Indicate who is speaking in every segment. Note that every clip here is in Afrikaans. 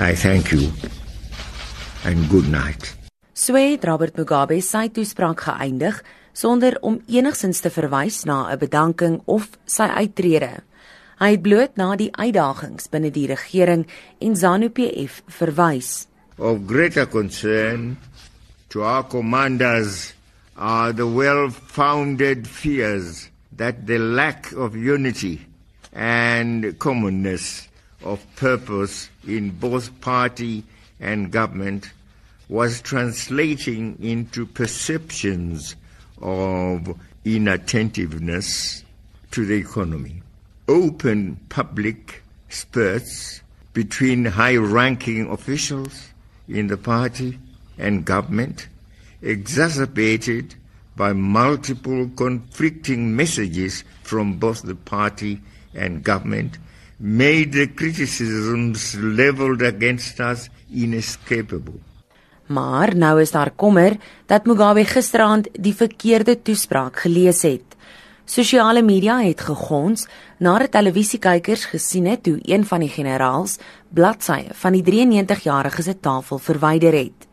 Speaker 1: I thank you and good night.
Speaker 2: So het Robert Mugabe sy toespraak geëindig sonder om enigsins te verwys na 'n bedanking of sy uittrede. Hy het bloot na die uitdagings binne die regering en ZANU-PF verwys.
Speaker 1: Of greater concern to our commanders are the well-founded fears that the lack of unity and commonness of purpose in both party and government was translating into perceptions of inattentiveness to the economy. Open public spurts between high ranking officials in the party and government, exacerbated by multiple conflicting messages from both the party and government, made the criticisms leveled against us inescapable.
Speaker 2: Maar nou is daar kommer dat Mugabe gisteraand die verkeerde toespraak gelees het. Sosiale media het gegons nadat televisiekykers gesien het hoe een van die generaals bladsye van die 93-jarige se tafel verwyder het.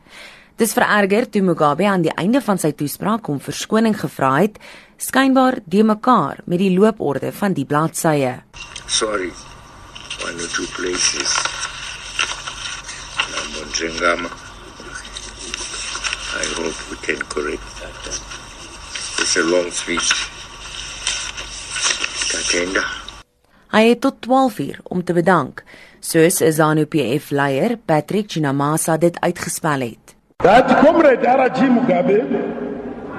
Speaker 2: Dis vererger toe Mugabe aan die einde van sy toespraak om verskoning gevra het, skynbaar de mekaar met die looporde van die bladsye.
Speaker 1: Sorry. One or two places. Namonjengama. I hope we can correct that. It's a long speech. Katenda.
Speaker 2: Hy het tot 12 uur om te bedank, soos ZANU-PF leier, Patrick Chinamasa dit uitgespel het.
Speaker 3: That comrade RG Mugabe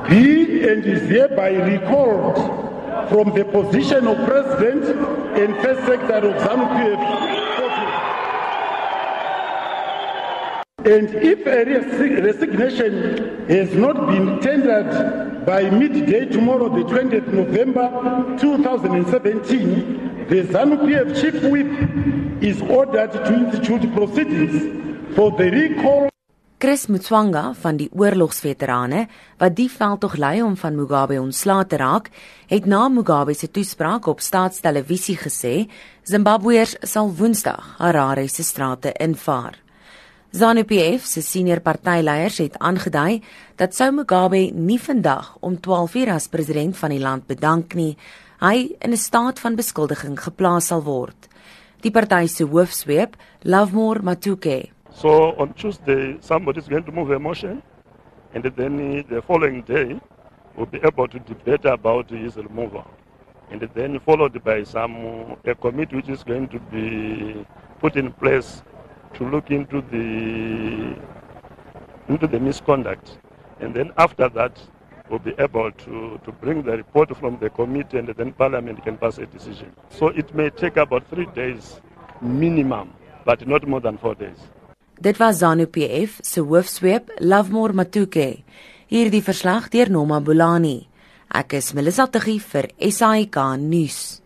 Speaker 3: be and is hereby recalled from the position of president and first secretary of ZANU-PF And if a resignation has not been tendered by midday tomorrow, the 20th November 2017, the ZANU-PF chief whip is ordered to institute proceedings for the recall.
Speaker 2: Chris Mutswanga van die oorlogsveterane wat die veldtog lei om van Mugabe ontslae te raak, het na Mugabe se toespraak op staatstelevisie gesê Zimbabweërs sal Woensdag Harare se strate invaar. ZANU-PF se senior partyleiers het aangedui dat sou Mugabe nie vandag om 12:00 as president van die land bedank nie, hy in 'n staat van beskuldiging geplaas sal word. Die party se hoofsweep, Lovemore Matuke.
Speaker 4: So on Tuesday somebody is going to move a motion and then the following day we'll be able to debate about his removal. And then followed by some a committee which is going to be put in place to look into the into the misconduct, and then after that, we'll be able to, to bring the report from the committee, and then Parliament can pass a decision. So it may take about three days minimum, but not more than four days.
Speaker 2: Dit was ZANU-PF se hoofsweep, Lovemore Matuke. Hierdie verslag deur Noma Bulani. Ek is Melissa Tuggie vir SAK nuus.